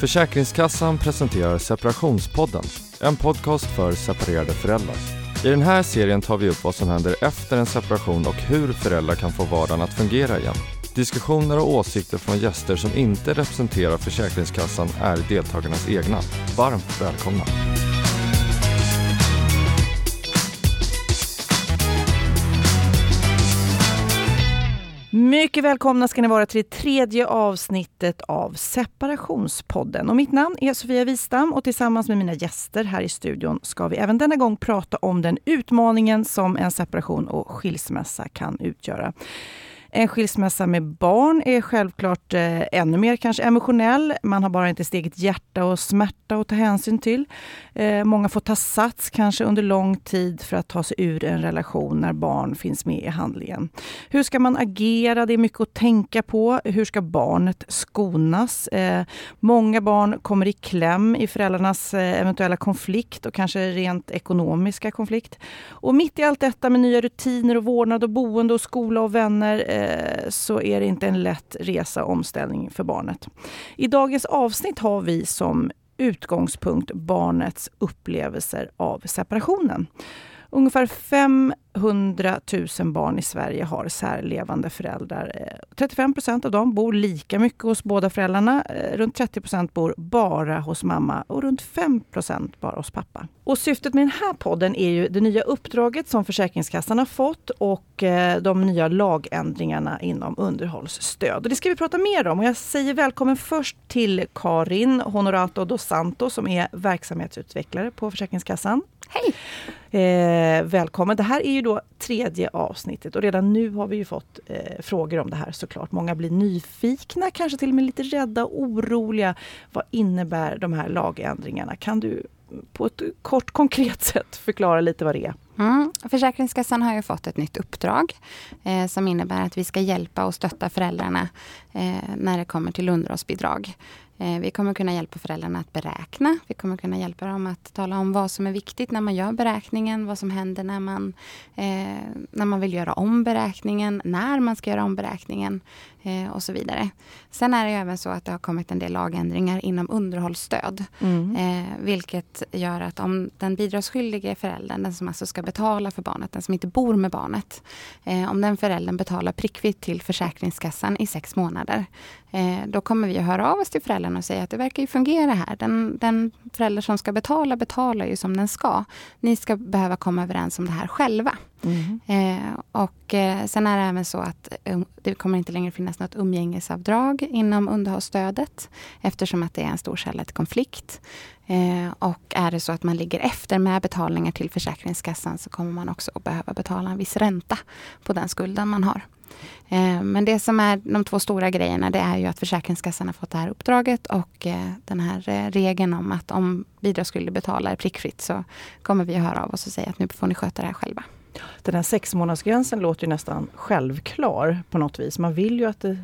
Försäkringskassan presenterar Separationspodden, en podcast för separerade föräldrar. I den här serien tar vi upp vad som händer efter en separation och hur föräldrar kan få vardagen att fungera igen. Diskussioner och åsikter från gäster som inte representerar Försäkringskassan är deltagarnas egna. Varmt välkomna! Mycket välkomna ska ni vara till det tredje avsnittet av Separationspodden. Och mitt namn är Sofia Wistam och tillsammans med mina gäster här i studion ska vi även denna gång prata om den utmaningen som en separation och skilsmässa kan utgöra. En skilsmässa med barn är självklart eh, ännu mer kanske emotionell. Man har bara inte sitt eget hjärta och smärta att ta hänsyn till. Eh, många får ta sats, kanske under lång tid, för att ta sig ur en relation när barn finns med i handlingen. Hur ska man agera? Det är mycket att tänka på. Hur ska barnet skonas? Eh, många barn kommer i kläm i föräldrarnas eh, eventuella konflikt och kanske rent ekonomiska konflikt. Och mitt i allt detta med nya rutiner och vårdnad och boende och skola och vänner eh, Eh, så är det inte en lätt resa och omställning för barnet. I dagens avsnitt har vi som utgångspunkt barnets upplevelser av separationen. Ungefär 500 000 barn i Sverige har särlevande föräldrar. Eh, 35 procent av dem bor lika mycket hos båda föräldrarna. Eh, runt 30 procent bor bara hos mamma och runt 5 procent bara hos pappa. Och syftet med den här podden är ju det nya uppdraget som Försäkringskassan har fått och eh, de nya lagändringarna inom underhållsstöd. Och det ska vi prata mer om och jag säger välkommen först till Karin Honorato dos Santos som är verksamhetsutvecklare på Försäkringskassan. Hej! Eh, välkommen! Det här är ju då tredje avsnittet och redan nu har vi ju fått eh, frågor om det här såklart. Många blir nyfikna, kanske till och med lite rädda och oroliga. Vad innebär de här lagändringarna? Kan du på ett kort konkret sätt förklara lite vad det är? Mm. Försäkringskassan har ju fått ett nytt uppdrag eh, som innebär att vi ska hjälpa och stötta föräldrarna eh, när det kommer till underhållsbidrag. Eh, vi kommer kunna hjälpa föräldrarna att beräkna. Vi kommer kunna hjälpa dem att tala om vad som är viktigt när man gör beräkningen, vad som händer när man, eh, när man vill göra om beräkningen, när man ska göra om beräkningen eh, och så vidare. Sen är det även så att det har kommit en del lagändringar inom underhållsstöd. Mm. Eh, vilket gör att om den bidragsskyldige föräldern, den som alltså ska betala för barnet, den som inte bor med barnet. Eh, om den föräldern betalar prickfritt till Försäkringskassan i sex månader. Eh, då kommer vi att höra av oss till föräldern och säga att det verkar ju fungera här. Den, den förälder som ska betala, betalar ju som den ska. Ni ska behöva komma överens om det här själva. Mm. Eh, och eh, sen är det även så att um, det kommer inte längre finnas något umgängesavdrag inom underhållsstödet eftersom att det är en stor källa till konflikt. Eh, och är det så att man ligger efter med betalningar till Försäkringskassan så kommer man också att behöva betala en viss ränta på den skulden man har. Eh, men det som är de två stora grejerna det är ju att Försäkringskassan har fått det här uppdraget och eh, den här eh, regeln om att om bidragsskyldig betalar prickfritt så kommer vi att höra av oss och säga att nu får ni sköta det här själva. Den här sexmånadersgränsen låter ju nästan självklar på något vis. Man vill ju att det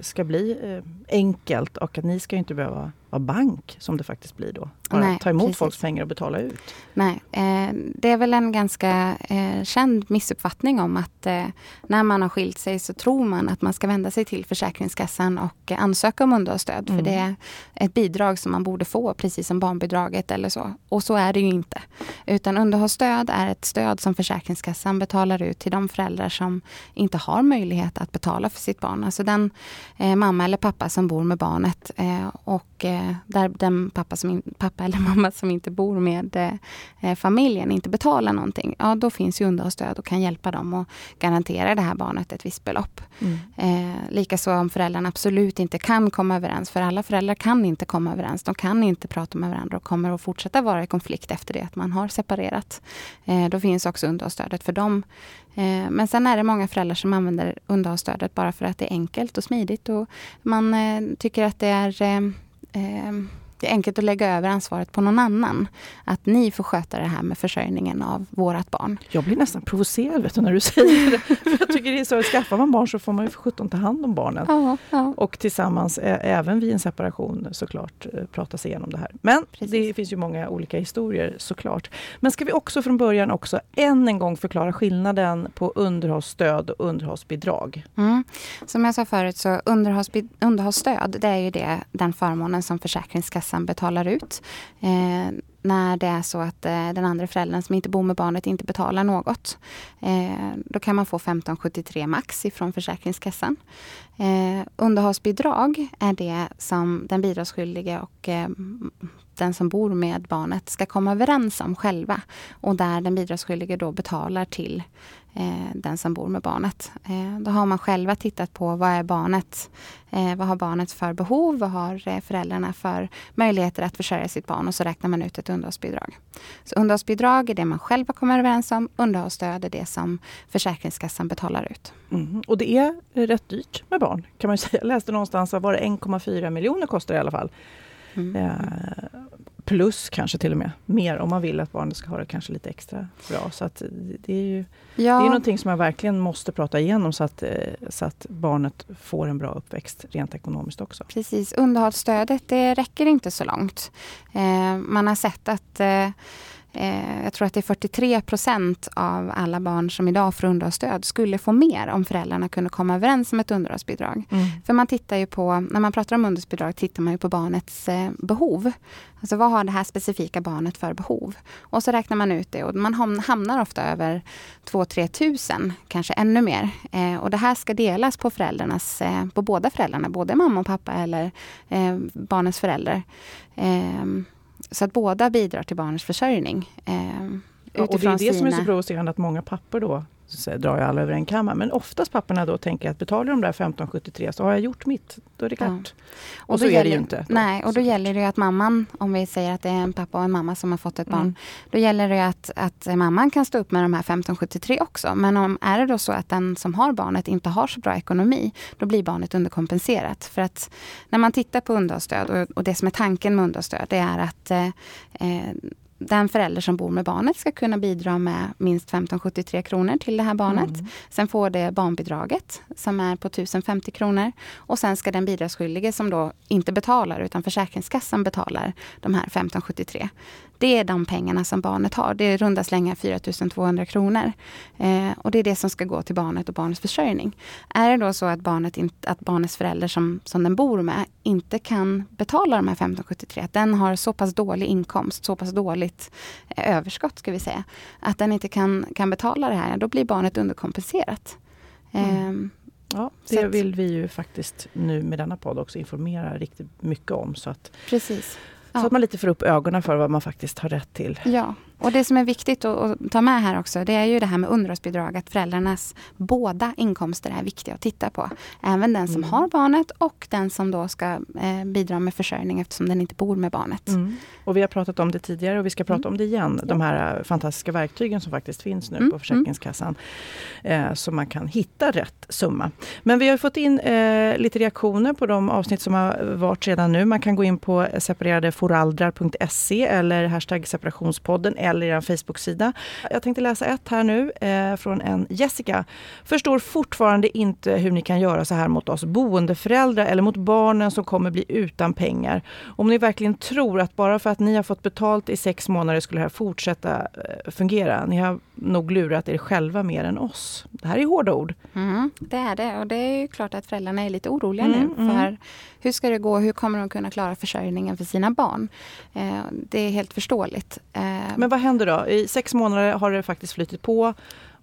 ska bli enkelt och att ni ska inte behöva vara bank som det faktiskt blir då. Nej, ta emot precis. folks pengar och betala ut. Nej, eh, det är väl en ganska eh, känd missuppfattning om att eh, när man har skilt sig så tror man att man ska vända sig till Försäkringskassan och ansöka om underhållsstöd. Mm. För det är ett bidrag som man borde få precis som barnbidraget eller så. Och så är det ju inte. Utan underhållsstöd är ett stöd som Försäkringskassan betalar ut till de föräldrar som inte har möjlighet att betala för sitt barn. Alltså den eh, mamma eller pappa som bor med barnet eh, och eh, Eh, där den pappa, som in, pappa eller mamma som inte bor med eh, familjen inte betalar någonting, ja då finns ju underhållsstöd och kan hjälpa dem och garantera det här barnet ett visst belopp. Mm. Eh, Likaså om föräldrarna absolut inte kan komma överens, för alla föräldrar kan inte komma överens. De kan inte prata med varandra och kommer att fortsätta vara i konflikt efter det att man har separerat. Eh, då finns också underhållsstödet för dem. Eh, men sen är det många föräldrar som använder underhållsstödet bara för att det är enkelt och smidigt och man eh, tycker att det är eh, det är enkelt att lägga över ansvaret på någon annan. Att ni får sköta det här med försörjningen av vårat barn. Jag blir nästan provocerad vet du, när du säger det. jag tycker det är så, skaffar man barn så får man ju för sjutton ta hand om barnen. Ja, ja. Och tillsammans, även vid en separation såklart, prata sig igenom det här. Men Precis. det finns ju många olika historier såklart. Men ska vi också från början också än en gång förklara skillnaden på underhållsstöd och underhållsbidrag? Mm. Som jag sa förut så underhållsstöd det är ju det, den förmånen som Försäkringskassan betalar ut. Eh, när det är så att eh, den andra föräldern som inte bor med barnet inte betalar något. Eh, då kan man få 1573 max ifrån Försäkringskassan. Eh, underhållsbidrag är det som den bidragsskyldige och eh, den som bor med barnet ska komma överens om själva. Och där den bidragsskyldige då betalar till eh, den som bor med barnet. Eh, då har man själva tittat på vad är barnet, eh, vad har barnet för behov, vad har eh, föräldrarna för möjligheter att försörja sitt barn och så räknar man ut ett underhållsbidrag. Så underhållsbidrag är det man själva kommer överens om, underhållsstöd är det som Försäkringskassan betalar ut. Mm. Och det är rätt dyrt med barn kan man säga. Jag läste någonstans att var det 1,4 miljoner kostar i alla fall. Mm. Eh, plus kanske till och med mer om man vill att barnet ska ha det kanske lite extra bra. Så att det är ju ja. det är någonting som man verkligen måste prata igenom så att, eh, så att barnet får en bra uppväxt rent ekonomiskt också. Precis, underhållsstödet det räcker inte så långt. Eh, man har sett att eh, Eh, jag tror att det är 43 procent av alla barn som idag får underhållsstöd skulle få mer om föräldrarna kunde komma överens om ett underhållsbidrag. Mm. För man tittar ju på, när man pratar om underhållsbidrag tittar man ju på barnets eh, behov. Alltså vad har det här specifika barnet för behov? Och så räknar man ut det och man hamnar ofta över 2-3 tusen, kanske ännu mer. Eh, och det här ska delas på föräldrarnas, eh, på båda föräldrarna, både mamma och pappa eller eh, barnets förälder. Så att båda bidrar till barnens försörjning. Eh, och det är det sina... som är så provocerande att många pappor då så drar jag alla över en kammare. Men oftast papporna då tänker att betalar de där 1573 så har jag gjort mitt. Då är det klart. Ja. Och, och så gäller, är det ju inte. Nej, och då gäller det att mamman, om vi säger att det är en pappa och en mamma som har fått ett mm. barn. Då gäller det att, att mamman kan stå upp med de här 1573 också. Men om är det då så att den som har barnet inte har så bra ekonomi, då blir barnet underkompenserat. För att när man tittar på underhållsstöd och, och det som är tanken med underhållsstöd, det är att eh, eh den förälder som bor med barnet ska kunna bidra med minst 1573 kronor till det här barnet. Mm. Sen får det barnbidraget som är på 1050 kronor. Och sen ska den bidragsskyldige som då inte betalar utan Försäkringskassan betalar de här 1573. Det är de pengarna som barnet har. Det är runda slängar 4200 kronor. Eh, och det är det som ska gå till barnet och barnets försörjning. Är det då så att, barnet in, att barnets förälder som, som den bor med inte kan betala de här 1573, att den har så pass dålig inkomst, så pass dåligt eh, överskott ska vi säga, att den inte kan, kan betala det här, då blir barnet underkompenserat. Mm. Eh, Ja, det vill vi ju faktiskt nu med denna podd också informera riktigt mycket om. Så att, Precis. Så att man lite får upp ögonen för vad man faktiskt har rätt till. Ja, och det som är viktigt att, ta med här också, det är ju det här med underhållsbidrag, att föräldrarnas båda inkomster är viktiga att titta på. Även den som mm. har barnet och den som då ska eh, bidra med försörjning eftersom den inte bor med barnet. Mm. Och vi har pratat om det tidigare och vi ska prata mm. om det igen. De här eh, fantastiska verktygen som faktiskt finns nu mm. på Försäkringskassan. Eh, så man kan hitta rätt summa. Men vi har fått in eh, lite reaktioner på de avsnitt som har varit redan nu. Man kan gå in på separeradeföraldrar.se eller hashtag separationspodden eller er Facebook-sida. Jag tänkte läsa ett här nu eh, från en Jessica. Förstår fortfarande inte hur ni kan göra så här mot oss boendeföräldrar eller mot barnen som kommer bli utan pengar. Om ni verkligen tror att bara för att ni har fått betalt i sex månader skulle det här fortsätta eh, fungera. Ni har nog lurat er själva mer än oss. Det här är hårda ord. Mm, det är det och det är ju klart att föräldrarna är lite oroliga mm, nu. För mm. Hur ska det gå? Hur kommer de kunna klara försörjningen för sina barn? Eh, det är helt förståeligt. Eh, Men vad händer då? I sex månader har det faktiskt flyttit på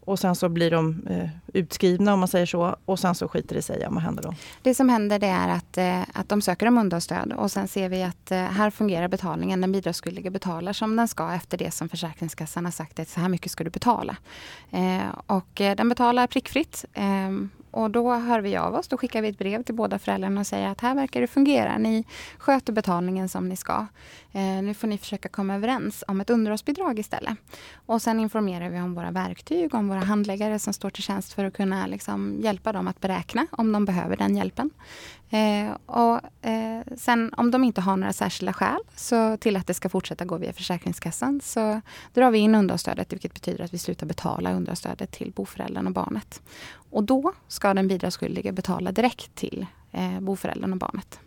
och sen så blir de eh, utskrivna om man säger så och sen så skiter det sig. Ja, vad händer då? Det som händer det är att, eh, att de söker om underhållsstöd och sen ser vi att eh, här fungerar betalningen. Den bidragsskyldige betalar som den ska efter det som Försäkringskassan har sagt att så här mycket ska du betala. Eh, och eh, den betalar prickfritt ehm, och då hör vi av oss. Då skickar vi ett brev till båda föräldrarna och säger att här verkar det fungera. Ni sköter betalningen som ni ska. Eh, nu får ni försöka komma överens om ett underhållsbidrag istället. Och sen informerar vi om våra verktyg, om våra handläggare som står till tjänst för att kunna liksom, hjälpa dem att beräkna om de behöver den hjälpen. Eh, och eh, sen om de inte har några särskilda skäl så till att det ska fortsätta gå via Försäkringskassan så drar vi in underhållsstödet vilket betyder att vi slutar betala underhållsstödet till boföräldern och barnet. Och då ska den bidragsskyldige betala direkt till eh, boföräldern och barnet.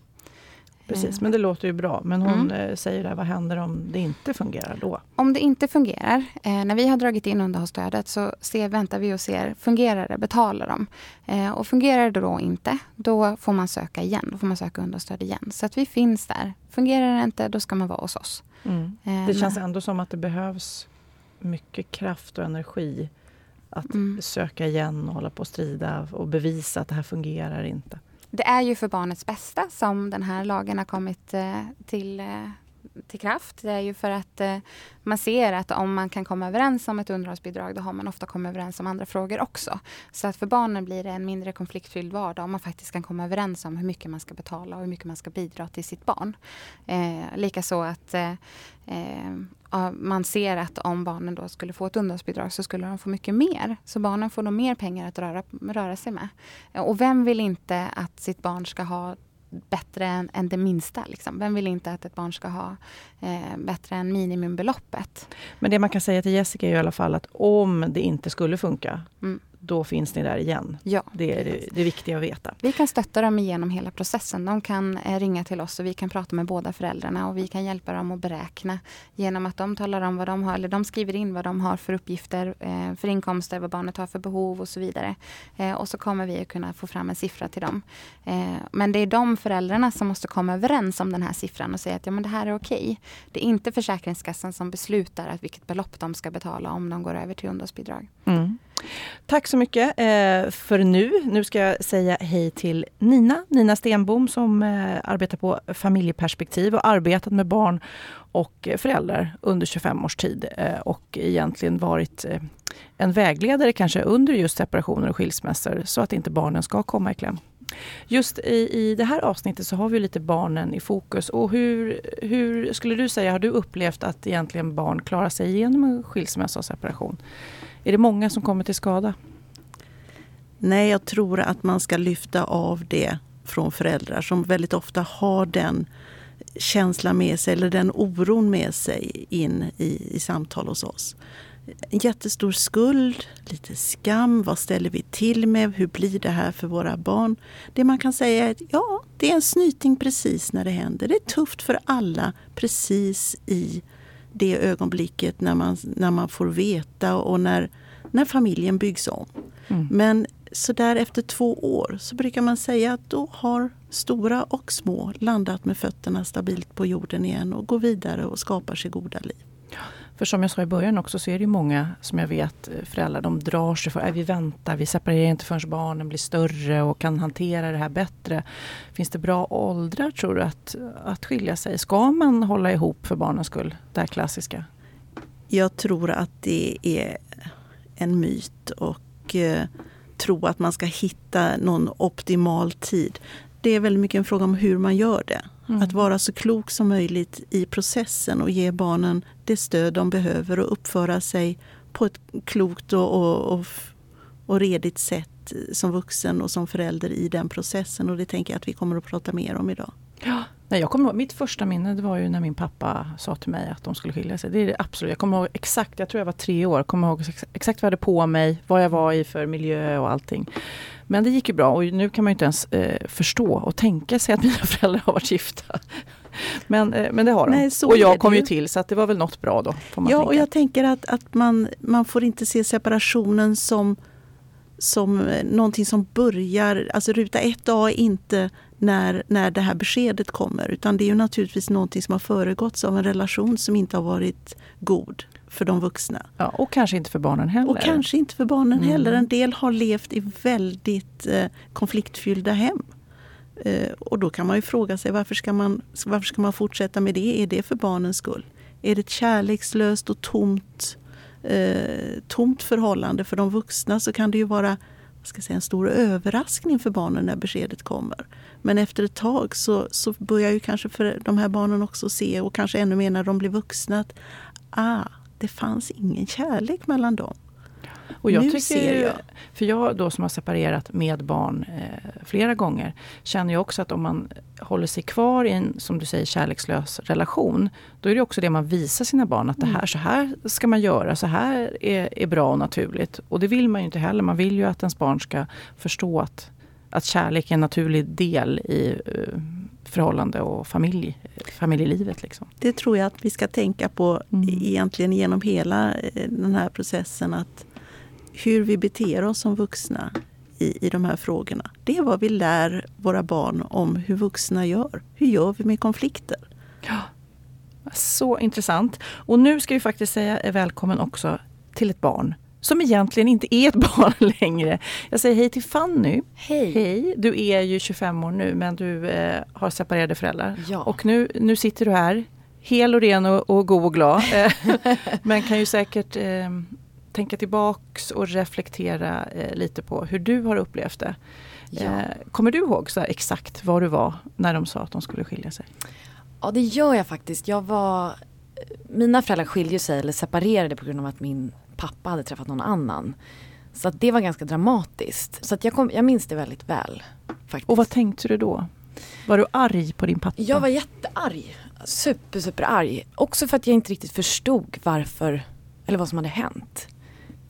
Precis, men det låter ju bra. Men hon mm. säger där, vad händer om det inte fungerar då? Om det inte fungerar, eh, när vi har dragit in underhållsstödet så ser, väntar vi och ser, fungerar det, betalar de? Eh, och fungerar det då inte, då får man söka igen. Då får man söka underhållsstöd igen. Så att vi finns där. Fungerar det inte, då ska man vara hos oss. Mm. Eh, det känns ändå som att det behövs mycket kraft och energi att mm. söka igen och hålla på och strida och bevisa att det här fungerar inte. Det är ju för barnets bästa som den här lagen har kommit eh, till, eh, till kraft. Det är ju för att eh, man ser att om man kan komma överens om ett underhållsbidrag då har man ofta kommit överens om andra frågor också. Så att för barnen blir det en mindre konfliktfylld vardag om man faktiskt kan komma överens om hur mycket man ska betala och hur mycket man ska bidra till sitt barn. Eh, Likaså att eh, man ser att om barnen då skulle få ett underhållsbidrag så skulle de få mycket mer. Så barnen får då mer pengar att röra, röra sig med. Och vem vill inte att sitt barn ska ha bättre än, än det minsta. Liksom. Vem vill inte att ett barn ska ha eh, bättre än minimumbeloppet? Men det man kan säga till Jessica är i alla fall att om det inte skulle funka, mm då finns ni där igen. Ja, det är det, det viktiga att veta. Vi kan stötta dem igenom hela processen. De kan eh, ringa till oss och vi kan prata med båda föräldrarna och vi kan hjälpa dem att beräkna genom att de talar om vad de har, eller de skriver in vad de har för uppgifter, eh, för inkomster, vad barnet har för behov och så vidare. Eh, och så kommer vi att kunna få fram en siffra till dem. Men det är de föräldrarna som måste komma överens om den här siffran och säga att ja, men det här är okej. Det är inte Försäkringskassan som beslutar att vilket belopp de ska betala om de går över till underhållsbidrag. Mm. Tack så mycket eh, för nu. Nu ska jag säga hej till Nina, Nina Stenbom som eh, arbetar på familjeperspektiv och arbetat med barn och föräldrar under 25 års tid eh, och egentligen varit en vägledare kanske under just separationer och skilsmässor så att inte barnen ska komma i kläm. Just i, i det här avsnittet så har vi lite barnen i fokus. Och hur, hur skulle du säga, har du upplevt att egentligen barn klarar sig igenom en skilsmässa och separation? Är det många som kommer till skada? Nej, jag tror att man ska lyfta av det från föräldrar som väldigt ofta har den känslan med sig eller den oron med sig in i, i samtal hos oss. En jättestor skuld, lite skam, vad ställer vi till med, hur blir det här för våra barn? Det man kan säga är att ja, det är en snyting precis när det händer. Det är tufft för alla precis i det ögonblicket när man, när man får veta och när, när familjen byggs om. Mm. Men så där efter två år så brukar man säga att då har stora och små landat med fötterna stabilt på jorden igen och går vidare och skapar sig goda liv. För som jag sa i början också så är det många som jag vet eh, föräldrar, de drar sig för, äh, vi väntar, vi separerar inte förrän barnen blir större och kan hantera det här bättre. Finns det bra åldrar tror du att, att skilja sig? Ska man hålla ihop för barnens skull? Det här klassiska. Jag tror att det är en myt och eh, tro att man ska hitta någon optimal tid. Det är väldigt mycket en fråga om hur man gör det. Mm. Att vara så klok som möjligt i processen och ge barnen det stöd de behöver och uppföra sig på ett klokt och, och, och, och redigt sätt som vuxen och som förälder i den processen. Och det tänker jag att vi kommer att prata mer om idag. Ja. Nej, jag kommer ihåg, mitt första minne det var ju när min pappa sa till mig att de skulle skilja sig. Det är det absolut. Jag kommer ihåg exakt, jag tror jag var tre år, kommer ihåg exakt vad jag hade på mig, vad jag var i för miljö och allting. Men det gick ju bra och nu kan man ju inte ens eh, förstå och tänka sig att mina föräldrar har varit gifta. Men, eh, men det har de. Nej, och jag kom ju till så att det var väl något bra då. ja, tänka. och jag tänker att, att man, man får inte se separationen som som eh, någonting som börjar, alltså ruta 1A är inte när, när det här beskedet kommer. Utan det är ju naturligtvis någonting som har föregåtts av en relation som inte har varit god för de vuxna. Ja, och kanske inte för barnen heller. Och kanske inte för barnen mm. heller. En del har levt i väldigt eh, konfliktfyllda hem. Eh, och då kan man ju fråga sig varför ska, man, varför ska man fortsätta med det? Är det för barnens skull? Är det ett kärlekslöst och tomt, eh, tomt förhållande för de vuxna så kan det ju vara ska säga, en stor överraskning för barnen när beskedet kommer. Men efter ett tag så, så börjar ju kanske för de här barnen också se, och kanske ännu mer när de blir vuxna, att ah, det fanns ingen kärlek mellan dem. Och jag nu tycker, ser jag. För jag då som har separerat med barn eh, flera gånger känner jag också att om man håller sig kvar i en, som du säger, kärlekslös relation. Då är det också det man visar sina barn att det här, så här ska man göra, så här är, är bra och naturligt. Och det vill man ju inte heller. Man vill ju att ens barn ska förstå att, att kärlek är en naturlig del i eh, förhållande och familj, familjelivet. Liksom. Det tror jag att vi ska tänka på Mm. egentligen genom hela eh, den här processen. att Hur vi beter oss som vuxna i, i de här frågorna. Det är vad vi lär våra barn om hur vuxna gör. Hur gör vi med konflikter? Så intressant. Och nu ska vi faktiskt säga välkommen också till ett barn som egentligen inte är ett barn längre. Jag säger hej till Fanny. Hej. Hej, du är ju 25 år nu men du eh, har separerade föräldrar. Ja. Och nu, nu sitter du här, hel och ren och, och god och glad. Eh, men kan ju säkert eh, tänka tillbaks och reflektera eh, lite på hur du har upplevt det. Ja. Eh, kommer du ihåg så exakt var du var när de sa att de skulle skilja sig? ja, det gör jag faktiskt. Jag var, mina föräldrar skiljer sig eller separerade på grund av att min pappa hade träffat någon annan. Så att det var ganska dramatiskt. Så att jag, kom, jag minns det väldigt väl. Faktiskt. Och vad tänkte du då? Var du arg på din pappa? Jag var jättearg. Super, super arg. Också för att jag inte riktigt förstod varför, eller vad som hade hänt.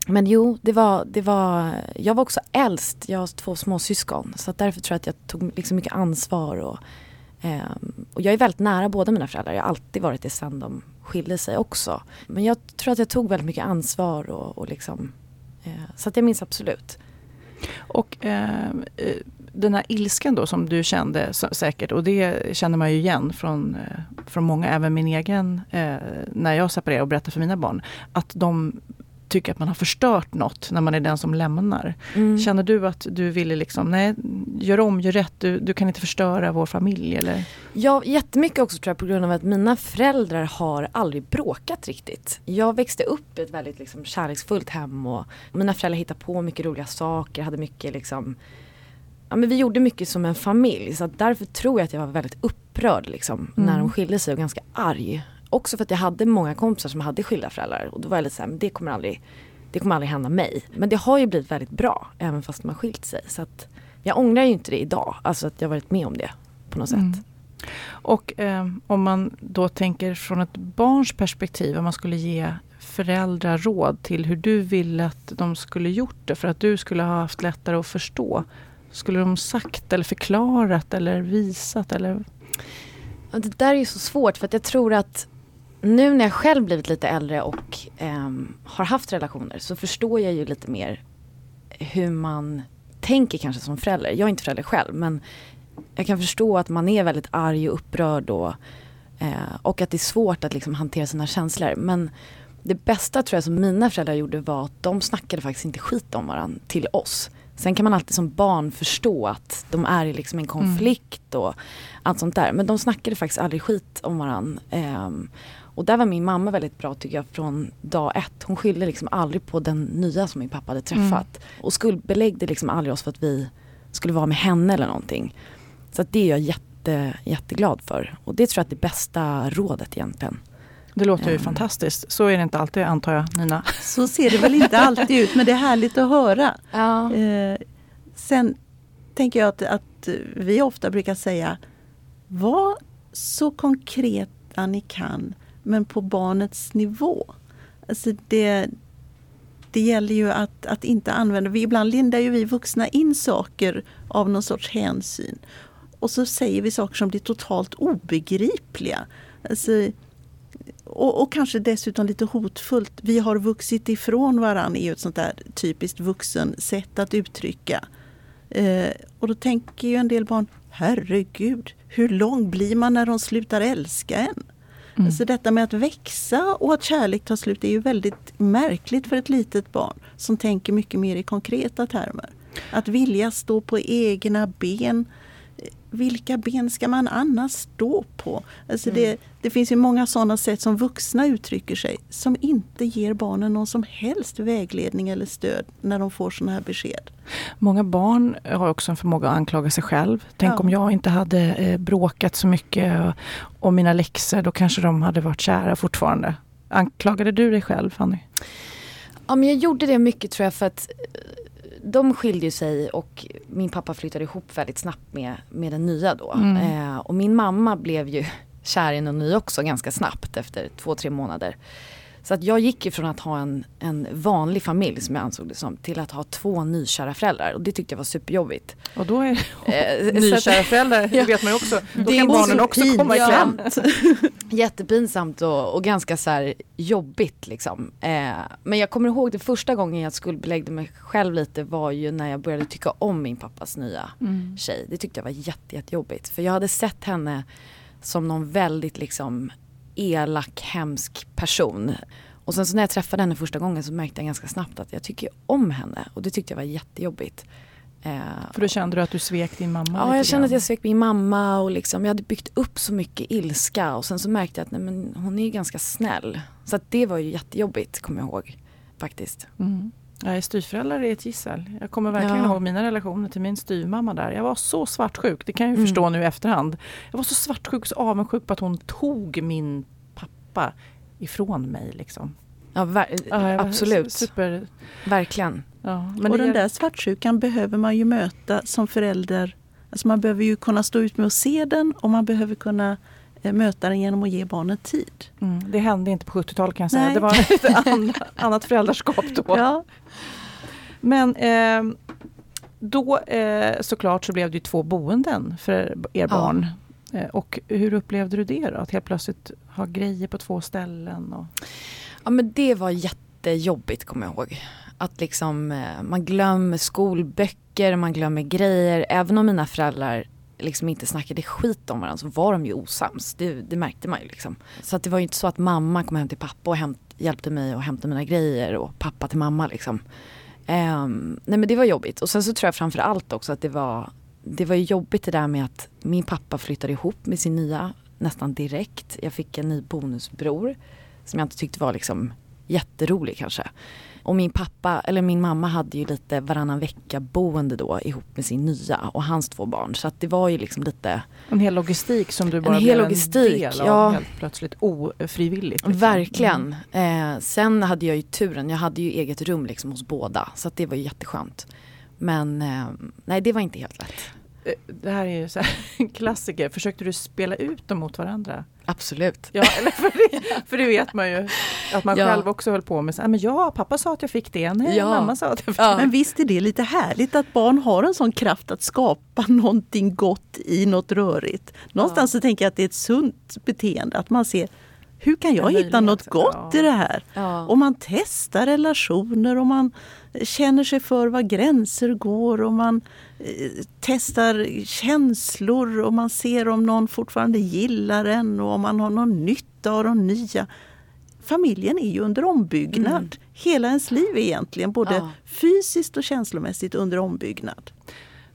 Men jo, det var, det var, jag var också äldst. Jag har två småsyskon. Så att därför tror jag att jag tog liksom mycket ansvar. Och, eh, och jag är väldigt nära båda mina föräldrar. Jag har alltid varit det sen de skilde sig också. Men jag tror att jag tog väldigt mycket ansvar och, och liksom, eh, så att jag minns absolut. Och ehm, eh, den här ilskan då som du kände säkert och det känner man ju igen från, eh, från många, även min egen, eh, när jag separerade och berättade för mina barn. Att de tycker att man har förstört något när man är den som lämnar. Mm. Känner du att du ville liksom, nej, gör om, gör rätt, du, du kan inte förstöra vår familj eller? Ja, jättemycket också tror jag på grund av att mina föräldrar har aldrig bråkat riktigt. Jag växte upp i ett väldigt liksom, kärleksfullt hem och mina föräldrar hittade på mycket roliga saker, hade mycket liksom Ja men vi gjorde mycket som en familj så därför tror jag att jag var väldigt upprörd liksom när Mm. de skilde sig och ganska arg. Också för att jag hade många kompisar som hade skilda föräldrar och då var jag lite såhär, det kommer aldrig det kommer aldrig hända mig. Men det har ju blivit väldigt bra även fast har skilt sig. Så att jag ångrar ju inte det idag, alltså att jag varit med om det på något sätt. Mm. Och eh, om man då tänker från ett barns perspektiv, om man skulle ge föräldrar råd till hur du ville att de skulle gjort det för att du skulle ha haft lättare att förstå. Skulle de sagt eller förklarat eller visat eller? Ja, Det där är ju så svårt för att jag tror att nu när jag själv blivit lite äldre och ehm, har haft relationer så förstår jag ju lite mer hur man tänker kanske som förälder. Jag är inte förälder själv men jag kan förstå att man är väldigt arg och upprörd och, eh, och att det är svårt att liksom hantera sina känslor. Men det bästa tror jag som mina föräldrar gjorde var att de snackade faktiskt inte skit om varandra till oss. Sen kan man alltid som barn förstå att de är i liksom en konflikt och allt sånt där. Men de snackade faktiskt aldrig skit om varandra. Ehm, och där var min mamma väldigt bra tycker jag från dag ett. Hon skyllde liksom aldrig på den nya som min pappa hade träffat. Och skuldbeläggde liksom aldrig oss för att vi skulle vara med henne eller någonting. Så att det är jag jätte, jätteglad för. Och det tror jag är det bästa rådet egentligen. Det låter ju Mm. fantastiskt. Så är det inte alltid antar jag Nina. Så ser det väl inte alltid ut men det är härligt att höra. Ja. Eh, sen tänker jag att, att vi ofta brukar säga var så konkreta ni kan men på barnets nivå. Alltså det, det gäller ju att, att inte använda, vi, ibland lindar ju vi vuxna in saker av någon sorts hänsyn. Och så säger vi saker som blir totalt obegripliga. Alltså, och, och kanske dessutom lite hotfullt. Vi har vuxit ifrån varandra är ju ett sånt där typiskt vuxen sätt att uttrycka. Eh, och då tänker ju en del barn, herregud, hur lång blir man när de slutar älska en? Mm. Så detta med att växa och att kärlek tar slut är ju väldigt märkligt för ett litet barn som tänker mycket mer i konkreta termer. Att vilja stå på egna ben. Vilka ben ska man annars stå på? Alltså det, det finns ju många sådana sätt som vuxna uttrycker sig som inte ger barnen någon som helst vägledning eller stöd när de får sådana här besked. Många barn har också en förmåga att anklaga sig själv. Tänk Ja. om jag inte hade eh, bråkat så mycket om mina läxor, då kanske de hade varit kära fortfarande. Anklagade du dig själv Fanny? Ja men jag gjorde det mycket tror jag för att eh, de skilde sig och min pappa flyttade ihop väldigt snabbt med, med den nya då. Mm. Eh, och min mamma blev ju kär i någon ny också ganska snabbt efter två, tre månader. Så att jag gick ifrån att ha en, en vanlig familj som jag ansåg det som till att ha två nykära föräldrar och det tyckte jag var superjobbigt. Och då är Eh, nykära föräldrar, Ja. vet man ju också. Då kan barnen så också komma i kläm. Jättepinsamt och, och ganska så här jobbigt liksom. Eh, men jag kommer ihåg det första gången jag skuldbeläggde mig själv lite var ju när jag började tycka om min pappas nya Mm. tjej. Det tyckte jag var jätte, jättejobbigt. För jag hade sett henne som någon väldigt liksom elak, hemsk person. Och sen så när jag träffade henne första gången så märkte jag ganska snabbt att jag tycker om henne. Och det tyckte jag var jättejobbigt. Eh, För då kände du att du svek din mamma Ja, jag kände att jag svek min mamma och liksom, jag hade byggt upp så mycket ilska och sen så märkte jag att nej, men hon är ju ganska snäll. Så att det var ju jättejobbigt, kommer jag ihåg. Faktiskt. Mm. Ja, styvföräldrar är ett gissel. Jag kommer verkligen Ja. ihåg mina relationer till min styvmamma där. Jag var så svartsjuk, det kan jag ju Mm. förstå nu i efterhand. Jag var så svartsjuk och så avundsjuk på att hon tog min pappa ifrån mig. Liksom. Ja, ver- Ja, absolut. Super, Verkligen. ja. Men och den där svartsjukan behöver man ju möta som förälder. Alltså man behöver ju kunna stå ut med att se den och man behöver kunna möta den genom att ge barnet tid. mm, det hände inte på 70-talet kan jag säga. Nej. Det var ett an- annat föräldraskap då. Ja. Men eh, då eh, såklart så blev det ju två boenden för er Ja. barn. Eh, och hur upplevde du det då? Att helt plötsligt ha grejer på två ställen? Och... Ja men det var jättejobbigt kommer jag ihåg. Att liksom eh, man glömmer skolböcker, man glömmer grejer. Även om mina föräldrar liksom inte snackade skit om varandra så var de ju osams. Det, det märkte man ju liksom. Så att det var ju inte så att mamma kom hem till pappa och hämt, hjälpte mig att hämta mina grejer och pappa till mamma liksom. Um, nej men det var jobbigt. Och sen så tror jag framför allt också att det var det var jobbigt det där med att min pappa flyttade ihop med sin nya nästan direkt. Jag fick en ny bonusbror som jag inte tyckte var liksom jätterolig kanske. Och min pappa, eller min mamma hade ju lite varannan vecka boende då ihop med sin nya och hans två barn. Så att det var ju liksom lite, En hel logistik som du bara hel blev logistik, en del av ja. helt plötsligt ofrivilligt. liksom. verkligen. Eh, sen hade jag ju turen, jag hade ju eget rum liksom hos båda. Så att det var ju jätteskönt. Men eh, nej det var inte helt lätt. Eh, Det här är ju så här, en klassiker. Försökte du spela ut dem mot varandra? Absolut. Ja, eller för, det, för det vet man ju att man Ja. själv också höll på med. Så, men ja, pappa sa att jag fick det. Nej, Ja. mamma sa att jag fick Ja. Men visst är det lite härligt att barn har en sån kraft att skapa någonting gott i något rörigt. Någonstans så tänker jag att det är ett sunt beteende att man ser hur kan jag hitta något gott ja. i det här? Ja. Och man testar relationer och man känner sig för var gränser går och man eh, testar känslor och man ser om någon fortfarande gillar en och om man har någon nytta av de nya. Familjen är ju under ombyggnad. Mm. Hela ens liv är egentligen både Ja. fysiskt och känslomässigt under ombyggnad.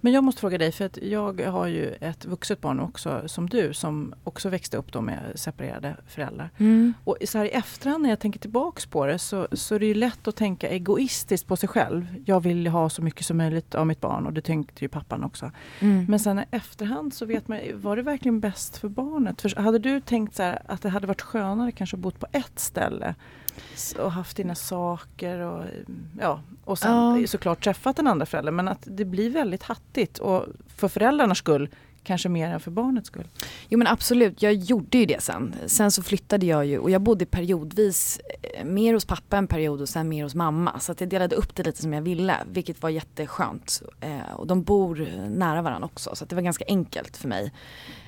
Men jag måste fråga dig, för att jag har ju ett vuxet barn också som du som också växte upp då med separerade föräldrar. Mm. Och så här i efterhand när jag tänker tillbaks på det så, så är det ju lätt att tänka egoistiskt på sig själv. Jag vill ha så mycket som möjligt av mitt barn och det tänkte ju pappan också. Mm. Men sen i efterhand så vet man, var det verkligen bäst för barnet? För hade du tänkt så här att det hade varit skönare kanske att bo på ett ställe och haft dina saker och ja, och sen Ja. såklart träffat den andra föräldern men att det blir väldigt hattigt och för föräldrarnas skull kanske mer än för barnets skull. Jo men absolut, jag gjorde ju det sen. Sen så flyttade jag ju och jag bodde periodvis eh, mer hos pappa en period och sen mer hos mamma. Så att jag delade upp det lite som jag ville, vilket var jätteskönt. Eh, och de bor nära varandra också så att det var ganska enkelt för mig.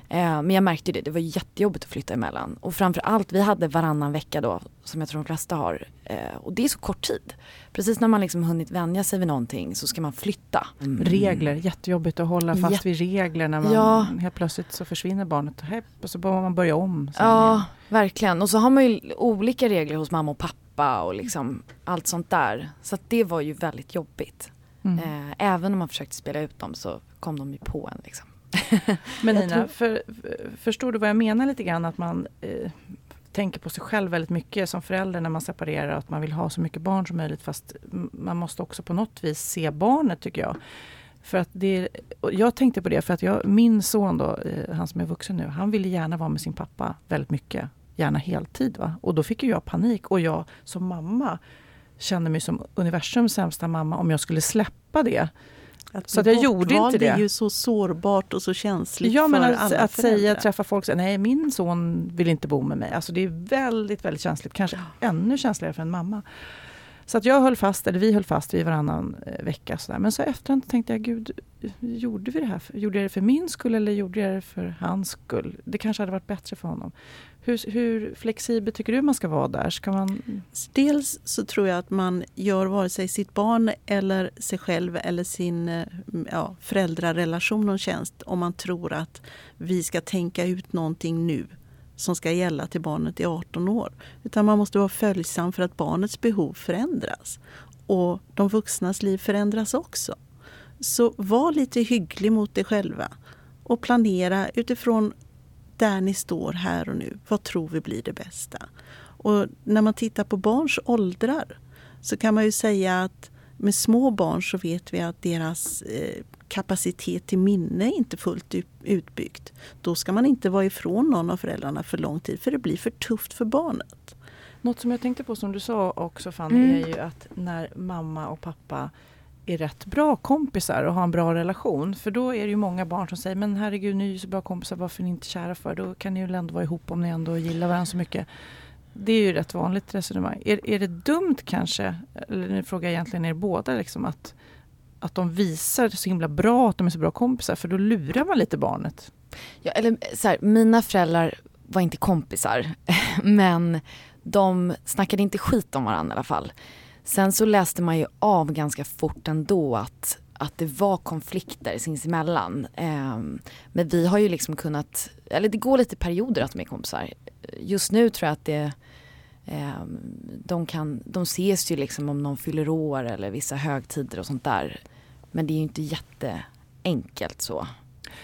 Eh, men jag märkte det, det var jättejobbigt att flytta emellan. Och framförallt, vi hade varannan vecka då, som jag tror de flesta har. Eh, och det är så kort tid. Precis när man liksom hunnit vänja sig vid någonting så ska man flytta. Mm. Regler, jättejobbigt att hålla fast Jätte- vid regler när man Ja. helt plötsligt så försvinner barnet och så behöver man börja om. sen Ja, igen. verkligen. Och så har man ju olika regler hos mamma och pappa och liksom allt sånt där. Så att det var ju väldigt jobbigt. Mm. Eh, även om man försökte spela ut dem så kom de ju på en liksom. Men Nina, tror- för, för, förstår du vad jag menar lite grann? Att man eh, tänker på sig själv väldigt mycket som förälder när man separerar. Att man vill ha så mycket barn som möjligt. Fast man måste också på något vis se barnet tycker jag. För att det, jag tänkte på det för att jag, min son då, eh, han som är vuxen nu, han ville gärna vara med sin pappa väldigt mycket. Gärna heltid. Va? Och då fick ju jag panik. Och jag som mamma kände mig som universums sämsta mamma om jag skulle släppa det. Att Så att jag gjorde inte det. är ju så sårbart och så känsligt Ja, men för att, alla att säga, föräldrar. träffa folk, säga, nej min son vill inte bo med mig. Alltså det är väldigt, väldigt känsligt. Kanske ännu känsligare för en mamma. Så att jag höll fast, eller vi höll fast vid varannan eh, vecka. Så där. Men så efterhand tänkte jag, gud, gjorde vi det här? Gjorde jag det för min skull eller gjorde jag det för hans skull? Det kanske hade varit bättre för honom. Hur, hur flexibel tycker du man ska vara där? Ska man... Dels så tror jag att man gör vare sig sitt barn eller sig själv eller sin eh, ja, föräldrarelation någon tjänst om man tror att vi ska tänka ut någonting nu som ska gälla till barnet i 18 år. Utan man måste vara följsam för att barnets behov förändras. Och de vuxnas liv förändras också. Så var lite hygglig mot dig själva och planera utifrån där ni står här och nu. Vad tror vi blir det bästa? Och när man tittar på barns åldrar så kan man ju säga att med små barn så vet vi att deras eh, kapacitet till minne är inte fullt ut- utbyggt. Då ska man inte vara ifrån någon av föräldrarna för lång tid för det blir för tufft för barnet. Något som jag tänkte på som du sa också Fanny Mm. är ju att när mamma och pappa är rätt bra kompisar och har en bra relation. För då är det ju många barn som säger men herregud ni är ju så bra kompisar varför är ni inte kära för? Då kan ni ju ändå vara ihop om ni ändå gillar varandra så mycket. Det är ju rätt vanligt resonemang. Är, är det dumt kanske, eller nu frågar jag egentligen er båda, liksom, att, att de visar så himla bra att de är så bra kompisar för då lurar man lite barnet. Ja, eller så här, mina föräldrar var inte kompisar, men de snackade inte skit om varandra i alla fall. Sen så läste man ju av ganska fort ändå att, att det var konflikter sinsemellan. Eh, men vi har ju liksom kunnat, eller det går lite perioder att de är kompisar. Just nu tror jag att det eh, de, kan, de ses ju liksom om någon fyller år eller vissa högtider och sånt där. Men det är ju inte jätteenkelt så.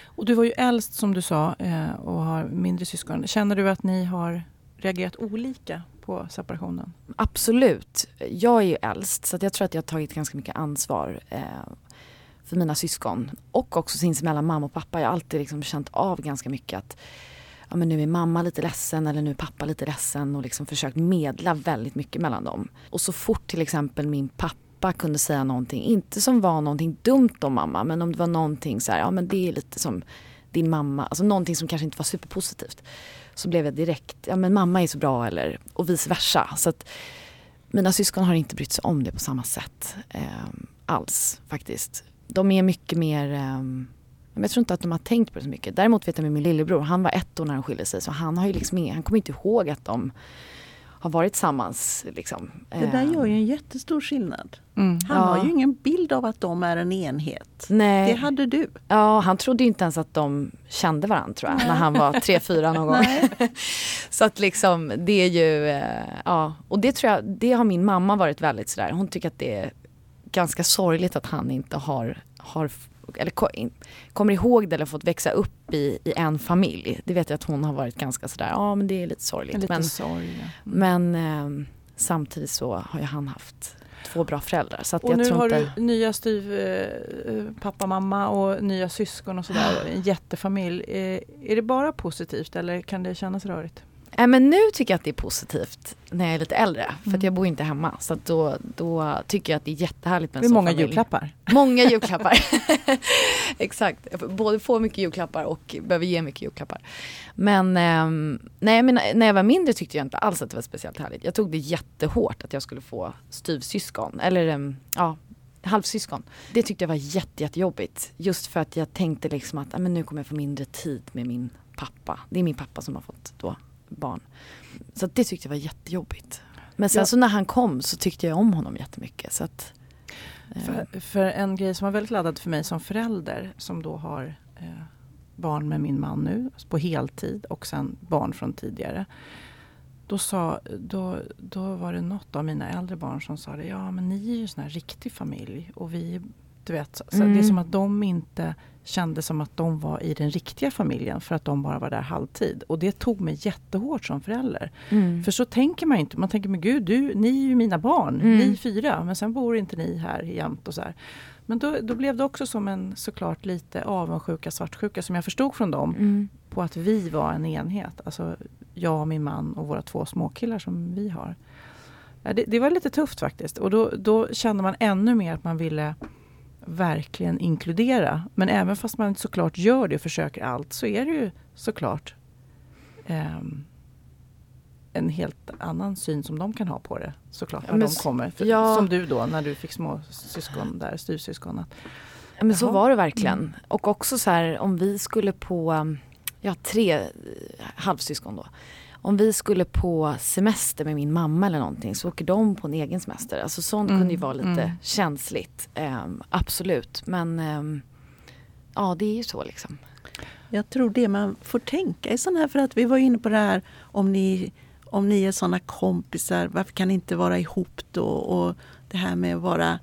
Och du var ju äldst som du sa eh, och har mindre syskon. Känner du att ni har reagerat olika på separationen? Absolut. Jag är ju äldst så att jag tror att jag har tagit ganska mycket ansvar eh, för mina syskon. Och också sinsemellan mamma och pappa. Jag har alltid liksom känt av ganska mycket att ja, men nu är mamma lite ledsen eller nu är pappa lite ledsen och liksom försökt medla väldigt mycket mellan dem. Och så fort till exempel min pappa kunde säga någonting, inte som var någonting dumt om mamma, men om det var någonting så här, ja men det är lite som din mamma, alltså någonting som kanske inte var superpositivt. Så blev jag direkt, ja men mamma är så bra eller, och vice versa. Så att mina syskon har inte brytt sig om det på samma sätt eh, alls faktiskt. De är mycket mer, eh, jag tror inte att de har tänkt på det så mycket. Däremot vet jag med min lillebror, han var ett år när de skilde sig så han har ju liksom han kommer inte ihåg att de har varit tillsammans. Liksom. Det där Eh, gör ju en jättestor skillnad. Mm. Han Ja. har ju ingen bild av att de är en enhet. Nej. Det hade du. Ja, han trodde ju inte ens att de kände varandra tror jag, när han var tre, fyra någon gång. så att liksom det är ju, eh, ja, och det tror jag, det har min mamma varit väldigt sådär, hon tycker att det är ganska sorgligt att han inte har, har eller kommer ihåg det eller fått växa upp i, i en familj. Det vet jag att hon har varit ganska sådär, ja men det är lite sorgligt. Lite men sorg. ja. men eh, samtidigt så har ju han haft två bra föräldrar. Så att Och nu har inte... du nya styv, eh, pappa, mamma och nya syskon och sådär. En jättefamilj. Eh, är det bara positivt eller kan det kännas rörigt? Nej men nu tycker jag att det är positivt när jag är lite äldre. För Mm. att jag bor inte hemma. Så då, då tycker jag att det är jättehärligt med Det en sån många familj. julklappar. Många julklappar. Exakt. Jag får både får mycket julklappar och behöver ge mycket julklappar. Men ehm, nej, men när jag var mindre tyckte jag inte alls att det var speciellt härligt. Jag tog det jättehårt att jag skulle få styvsyskon. Eller ehm, ja, halvsyskon. Det tyckte jag var jätte, jättejobbigt. Just för att jag tänkte liksom att ah, men nu kommer jag få mindre tid med min pappa. Det är min pappa som har fått då barn. Så det tyckte jag var jättejobbigt. Men sen Ja. så när han kom så tyckte jag om honom jättemycket. Så att, eh, För, för en grej som var väldigt laddad för mig som förälder som då har eh, barn med min man nu på heltid och sen barn från tidigare. Då, sa, då, då var det något av mina äldre barn som sa det, ja men ni är ju en sån här riktig familj och vi, du vet, så, så det är Mm. som att de inte kände som att de var i den riktiga familjen för att de bara var där halvtid. Och det tog mig jättehårt som förälder. mm. För så tänker man inte. Man tänker, men gud, du, ni är ju mina barn. Mm. Ni fyra, men sen bor inte ni här jämt och så här. Men då, då blev det också som en såklart lite avundsjuka, svartsjuka som jag förstod från dem. Mm. På att vi var en enhet. Alltså jag och min man och våra två småkillar som vi har. det, det, var lite tufft faktiskt och då, då kände man ännu mer att man ville verkligen inkludera. Men även fast man såklart gör det och försöker allt så är det ju såklart eh, en helt annan syn som de kan ha på det såklart när ja, de kommer. För, ja. Som du då när du fick små syskon där, styvsyskon. Ja, men så var det verkligen. Mm. Och också så här om vi skulle på, ja tre eh, halvsyskon då. Om vi skulle på semester med min mamma eller någonting så åker de på en egen semester. Alltså sånt mm. kunde ju vara lite mm. känsligt. Um, absolut men um, ja det är ju så liksom. Jag tror det man får tänka i sån här, för att vi var inne på det här om ni, om ni är såna kompisar, varför kan ni inte vara ihop då? Och det här med att vara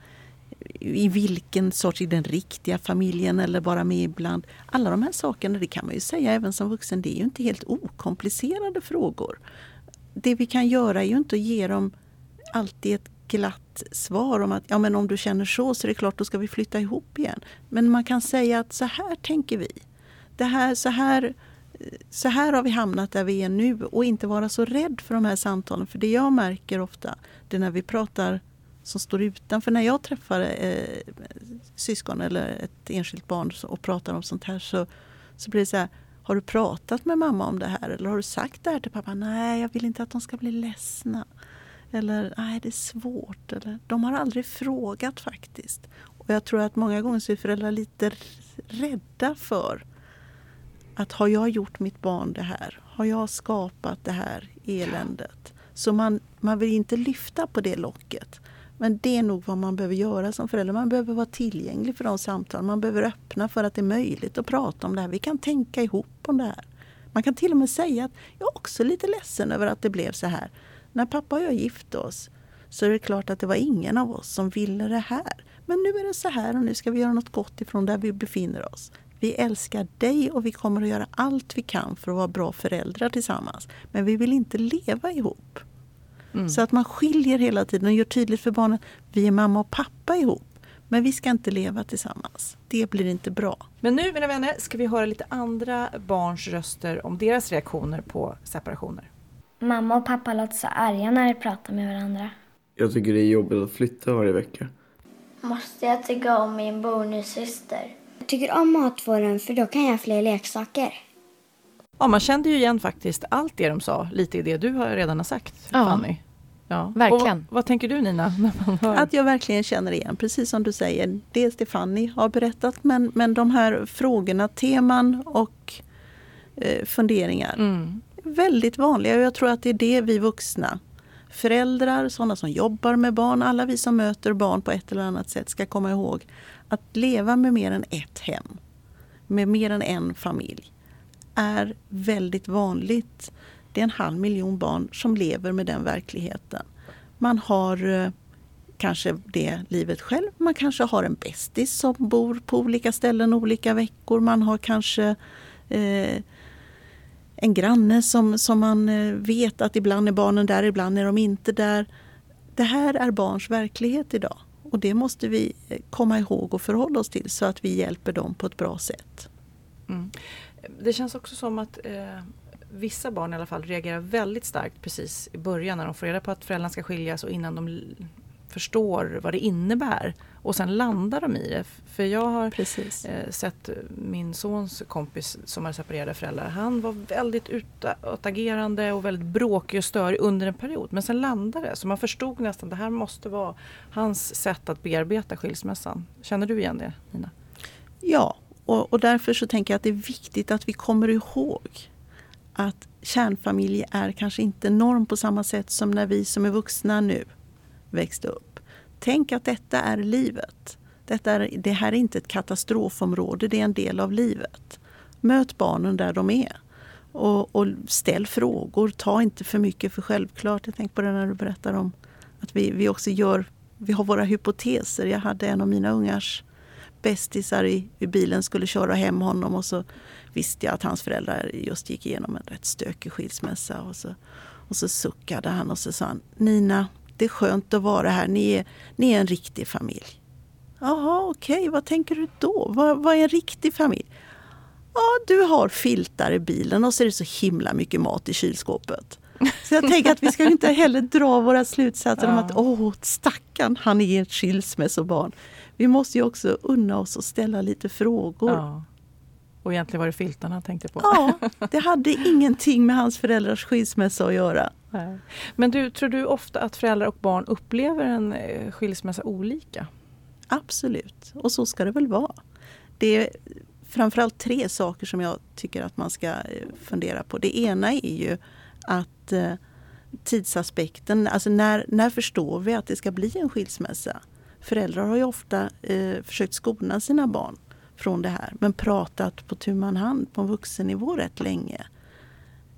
i vilken sorts, i den riktiga familjen eller bara med ibland. Alla de här sakerna, det kan man ju säga även som vuxen, det är ju inte helt okomplicerade frågor. Det vi kan göra är ju inte att ge dem alltid ett glatt svar om att ja, men om du känner så så är det klart, då ska vi flytta ihop igen. Men man kan säga att så här tänker vi. Det här, så, här, så här har vi hamnat där vi är nu och inte vara så rädd för de här samtalen. För det jag märker ofta, det är när vi pratar som står utanför. När jag träffar eh, syskon eller ett enskilt barn och pratar om sånt här så, så blir det så här, har du pratat med mamma om det här? Eller har du sagt det här till pappa? Nej, jag vill inte att de ska bli ledsna. Eller, nej det är svårt. Eller, de har aldrig frågat faktiskt. Och jag tror att många gånger så är föräldrar lite rädda för att har jag gjort mitt barn det här? Har jag skapat det här eländet? Så man, man vill inte lyfta på det locket. Men det är nog vad man behöver göra som förälder. Man behöver vara tillgänglig för de samtalen. Man behöver öppna för att det är möjligt att prata om det här. Vi kan tänka ihop om det här. Man kan till och med säga att jag är också lite ledsen över att det blev så här. När pappa och jag gifte oss så är det klart att det var ingen av oss som ville det här. Men nu är det så här och nu ska vi göra något gott ifrån där vi befinner oss. Vi älskar dig och vi kommer att göra allt vi kan för att vara bra föräldrar tillsammans. Men vi vill inte leva ihop. Mm. Så att man skiljer hela tiden och gör tydligt för barnen vi är mamma och pappa ihop. Men vi ska inte leva tillsammans. Det blir inte bra. Men nu mina vänner ska vi höra lite andra barns röster om deras reaktioner på separationer. Mamma och pappa låter så arga när de pratar med varandra. Jag tycker det är jobbigt att flytta varje vecka. Måste jag tycka om min bonussyster? Jag tycker om matvården för då kan jag fler leksaker. Ja, man kände ju igen faktiskt allt det de sa, lite i det du redan har sagt ja. Fanny. Ja, verkligen. Och vad tänker du Nina? Att jag verkligen känner igen, precis som du säger, det Stefanie har berättat men, men de här frågorna, teman och eh, funderingar. Mm. Väldigt vanliga och jag tror att det är det vi vuxna, föräldrar, sådana som jobbar med barn, alla vi som möter barn på ett eller annat sätt ska komma ihåg att leva med mer än ett hem, med mer än en familj är väldigt vanligt. Det är en halv miljon barn som lever med den verkligheten. Man har eh, kanske det livet själv. Man kanske har en bästis som bor på olika ställen olika veckor. Man har kanske eh, en granne som, som man eh, vet att ibland är barnen där, ibland är de inte där. Det här är barns verklighet idag och det måste vi eh, komma ihåg och förhålla oss till så att vi hjälper dem på ett bra sätt. Mm. Det känns också som att eh, vissa barn i alla fall reagerar väldigt starkt precis i början när de får reda på att föräldrarna ska skiljas och innan de förstår vad det innebär. Och sen landar de i det. För jag har eh, sett min sons kompis som har separerade föräldrar. Han var väldigt utagerande och väldigt bråkig och störig under en period. Men sen landade det. Så man förstod nästan att det här måste vara hans sätt att bearbeta skilsmässan. Känner du igen det Nina? Ja, och, och, därför så tänker jag att det är viktigt att vi kommer ihåg att kärnfamilj är kanske inte norm på samma sätt som när vi som är vuxna nu växte upp. Tänk att detta är livet. Detta är, det här är inte ett katastrofområde, det är en del av livet. Möt barnen där de är. Och, och ställ frågor, ta inte för mycket för självklart. Jag tänker på det när du berättar om att vi, vi också gör, vi har våra hypoteser. Jag hade en av mina ungars bästisar i, i bilen skulle köra hem honom och så visste jag att hans föräldrar just gick igenom en rätt stökig skilsmässa. Och så, och så suckade han och så sa han Nina, det är skönt att vara här. Ni är, ni är en riktig familj. Jaha, okej, okay. vad tänker du då? Vad, vad är en riktig familj? Ja, du har filtar i bilen och så är det så himla mycket mat i kylskåpet. Så jag tänker att vi ska inte heller dra våra slutsatser Ja. om att åh, stackarn, han är ett skilsmässobarn. Vi måste ju också unna oss att ställa lite frågor. Ja. Och egentligen var det filtarna han tänkte på. Ja, det hade ingenting med hans föräldrars skilsmässa att göra. Nej. Men du, tror du ofta att föräldrar och barn upplever en eh, skilsmässa olika? Absolut, och så ska det väl vara. Det är framförallt tre saker som jag tycker att man ska eh, fundera på. Det ena är ju att eh, tidsaspekten, alltså när, när förstår vi att det ska bli en skilsmässa? Föräldrar har ju ofta eh, försökt skona sina barn från det här men pratat på tu man hand på en vuxennivå rätt länge.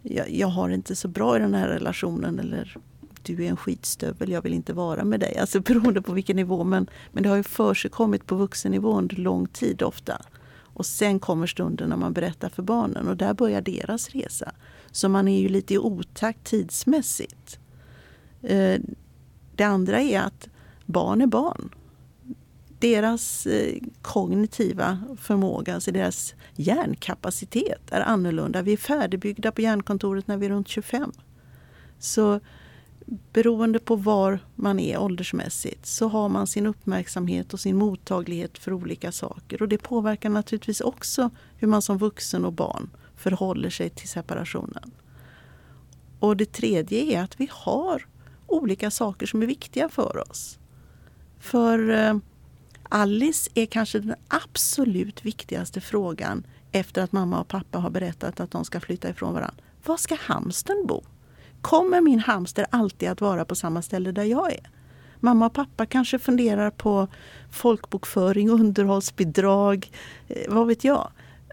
Jag, jag har inte så bra i den här relationen eller du är en skitstövel, jag vill inte vara med dig. Alltså beroende på vilken nivå men, men det har ju försigkommit på vuxennivå under lång tid ofta. Och sen kommer stunden när man berättar för barnen och där börjar deras resa. Så man är ju lite i otakt tidsmässigt. Eh, Det andra är att barn är barn. Deras eh, kognitiva förmåga, alltså deras hjärnkapacitet är annorlunda. Vi är färdigbyggda på hjärnkontoret när vi är runt 25. Så beroende på var man är åldersmässigt så har man sin uppmärksamhet och sin mottaglighet för olika saker. Och det påverkar naturligtvis också hur man som vuxen och barn förhåller sig till separationen. Och det tredje är att vi har olika saker som är viktiga för oss. För eh, Alice är kanske den absolut viktigaste frågan efter att mamma och pappa har berättat att de ska flytta ifrån varandra. Var ska hamstern bo? Kommer min hamster alltid att vara på samma ställe där jag är? Mamma och pappa kanske funderar på folkbokföring, underhållsbidrag, eh, vad vet jag.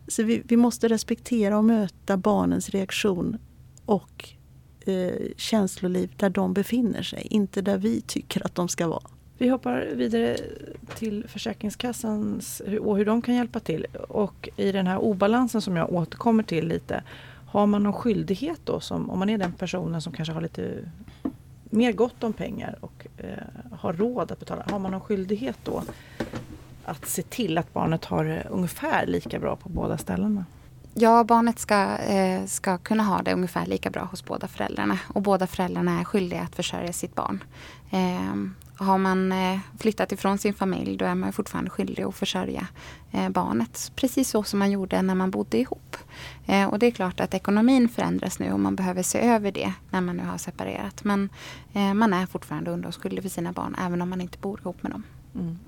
Så vi, vi måste respektera och möta barnens reaktion och eh, känsloliv där de befinner sig, inte där vi tycker att de ska vara. Vi hoppar vidare till Försäkringskassans och hur de kan hjälpa till. Och i den här obalansen som jag återkommer till lite. Har man någon skyldighet då, som, om man är den personen som kanske har lite mer gott om pengar och eh, har råd att betala. Har man någon skyldighet då att se till att barnet har det ungefär lika bra på båda ställena? Ja, barnet ska, eh, ska kunna ha det ungefär lika bra hos båda föräldrarna. Och båda föräldrarna är skyldiga att försörja sitt barn. Eh, har man eh, flyttat ifrån sin familj då är man fortfarande skyldig att försörja eh, barnet. Precis så som man gjorde när man bodde ihop. Eh, och det är klart att ekonomin förändras nu och man behöver se över det när man nu har separerat. Men man är fortfarande underhållsskyldig för sina barn även om man inte bor ihop med dem. Mm.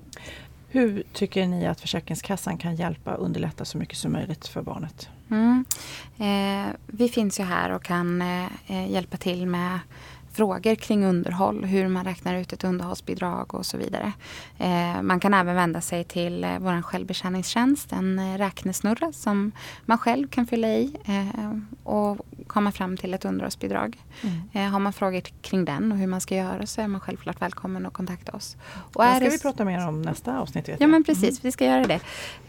Hur tycker ni att Försäkringskassan kan hjälpa och underlätta så mycket som möjligt för barnet? Mm. Eh, vi finns ju här och kan eh, hjälpa till med frågor kring underhåll, hur man räknar ut ett underhållsbidrag och så vidare. Eh, man kan även vända sig till eh, vår självbetjäningstjänst, en eh, räknesnurra som man själv kan fylla i eh, och komma fram till ett underhållsbidrag. Mm. Eh, har man frågor kring den och hur man ska göra så är man självklart välkommen att kontakta oss. Och det ska vi prata mer om nästa avsnitt. Ja jag. men precis, Mm. vi ska göra det.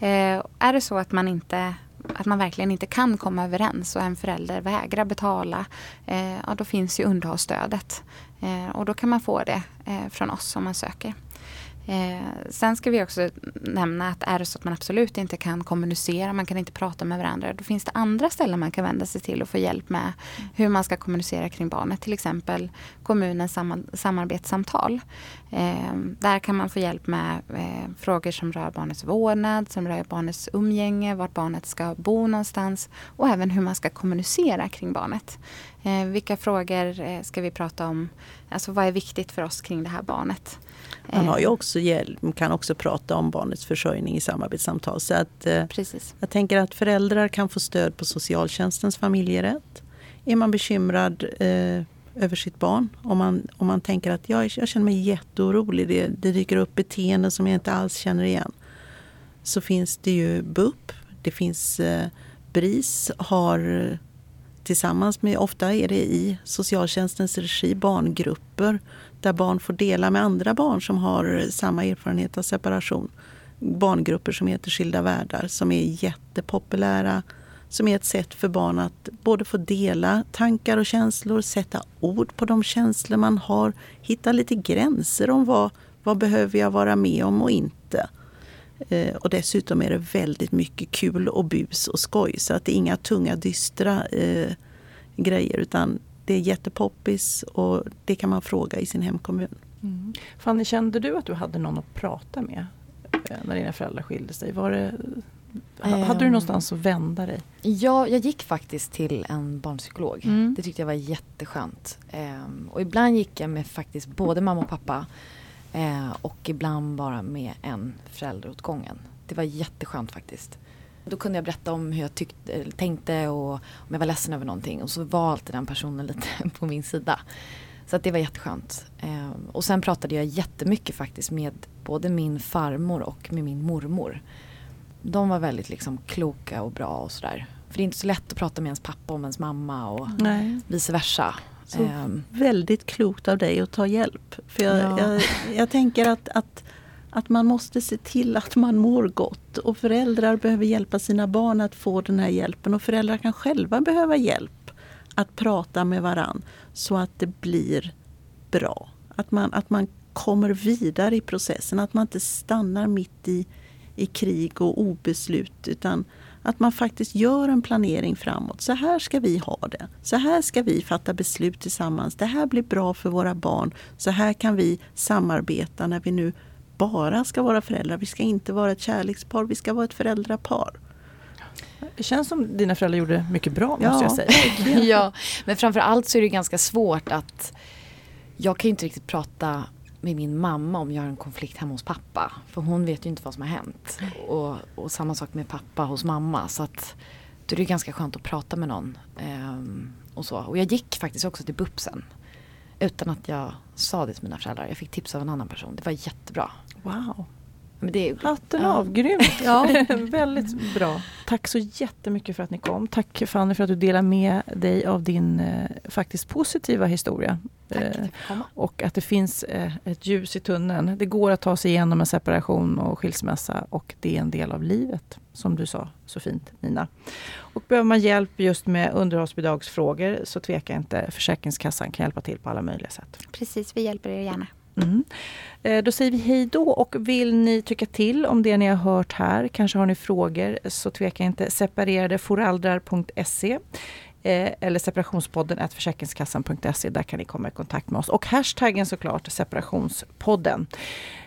Eh, är det så att man inte att man verkligen inte kan komma överens och en förälder vägrar betala, eh, ja, då finns ju underhållsstödet. Eh, och då kan man få det eh, från oss om man söker. Eh, sen ska vi också nämna att är det så att man absolut inte kan kommunicera, man kan inte prata med varandra, då finns det andra ställen man kan vända sig till och få hjälp med hur man ska kommunicera kring barnet. Till exempel kommunens sam samarbetssamtal. Eh, där kan man få hjälp med eh, frågor som rör barnets vårdnad, som rör barnets umgänge, vart barnet ska bo någonstans och även hur man ska kommunicera kring barnet. Eh, vilka frågor eh, ska vi prata om? Alltså vad är viktigt för oss kring det här barnet? Man har ju Eh, också hjälp, man kan också prata om barnets försörjning i samarbetssamtal. Så att, eh, Precis. jag tänker att föräldrar kan få stöd på socialtjänstens familjerätt. Är man bekymrad eh, över sitt barn, om man, om man tänker att jag, jag känner mig jätteorolig, det, det dyker upp beteenden som jag inte alls känner igen. Så finns det ju BUP, det finns eh, BRIS har eh, tillsammans med, ofta är det i socialtjänstens regi, barngrupper där barn får dela med andra barn som har samma erfarenhet av separation. Barngrupper som heter Skilda världar som är jättepopulära. Som är ett sätt för barn att både få dela tankar och känslor, sätta ord på de känslor man har, hitta lite gränser om vad, vad behöver jag vara med om och inte. Eh, och dessutom är det väldigt mycket kul och bus och skoj så att det är inga tunga dystra eh, grejer utan det är jättepoppis och det kan man fråga i sin hemkommun. Mm. Fanny, kände du att du hade någon att prata med eh, när dina föräldrar skilde sig? Var det, hade du Ehm. någonstans att vända dig? Ja, jag gick faktiskt till en barnpsykolog. Mm. Det tyckte jag var jätteskönt. Ehm, och ibland gick jag med faktiskt både mamma och pappa. Eh, och ibland bara med en förälder åt gången. Det var jätteskönt faktiskt. Då kunde jag berätta om hur jag tyckte, tänkte och om jag var ledsen över någonting. Och så var alltid den personen lite på min sida. Så att det var jätteskönt. Ehm, och sen pratade jag jättemycket faktiskt med både min farmor och med min mormor. De var väldigt liksom kloka och bra och sådär. För det är inte så lätt att prata med ens pappa om ens mamma och Nej. vice versa. Så Ehm, väldigt klokt av dig att ta hjälp. För jag, Ja. jag, jag tänker att, att, att man måste se till att man mår gott. Och föräldrar behöver hjälpa sina barn att få den här hjälpen. Och föräldrar kan själva behöva hjälp att prata med varann så att det blir bra. Att man, att man kommer vidare i processen. Att man inte stannar mitt i, i krig och obeslut. Utan att man faktiskt gör en planering framåt. Så här ska vi ha det. Så här ska vi fatta beslut tillsammans. Det här blir bra för våra barn. Så här kan vi samarbeta när vi nu bara ska vara föräldrar. Vi ska inte vara ett kärlekspar, vi ska vara ett föräldrapar. Det känns som dina föräldrar gjorde mycket bra måste Ja. jag säga. ja, men framför allt så är det ganska svårt att jag kan ju inte riktigt prata med min mamma om jag har en konflikt hemma hos pappa. För hon vet ju inte vad som har hänt. Och, och samma sak med pappa hos mamma. Så att då är det ganska skönt att prata med någon. ehm, och, så. och jag gick faktiskt också till BUPsen. Utan att jag sa det till mina föräldrar. Jag fick tips av en annan person. Det var jättebra. Wow. Det, Hatten ja. av, grymt! Ja. Väldigt bra. Tack så jättemycket för att ni kom. Tack Fanny för att du delar med dig av din eh, faktiskt positiva historia. Tack. Eh, och att det finns eh, ett ljus i tunneln. Det går att ta sig igenom en separation och skilsmässa och det är en del av livet, som du sa så fint Nina. Och behöver man hjälp just med underhållsbidragsfrågor så tveka inte. Försäkringskassan kan hjälpa till på alla möjliga sätt. Precis, vi hjälper er gärna. Mm. Eh, då säger vi hej då och vill ni tycka till om det ni har hört här, kanske har ni frågor, så tveka inte. Separeradeforaldrar.se eh, eller separationspodden försäkringskassan.se. Där kan ni komma i kontakt med oss. Och hashtaggen såklart separationspodden.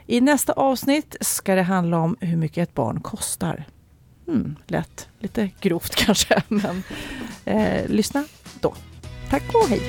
I nästa avsnitt ska det handla om hur mycket ett barn kostar. Mm, lätt, lite grovt kanske, men eh, lyssna då. Tack och hej!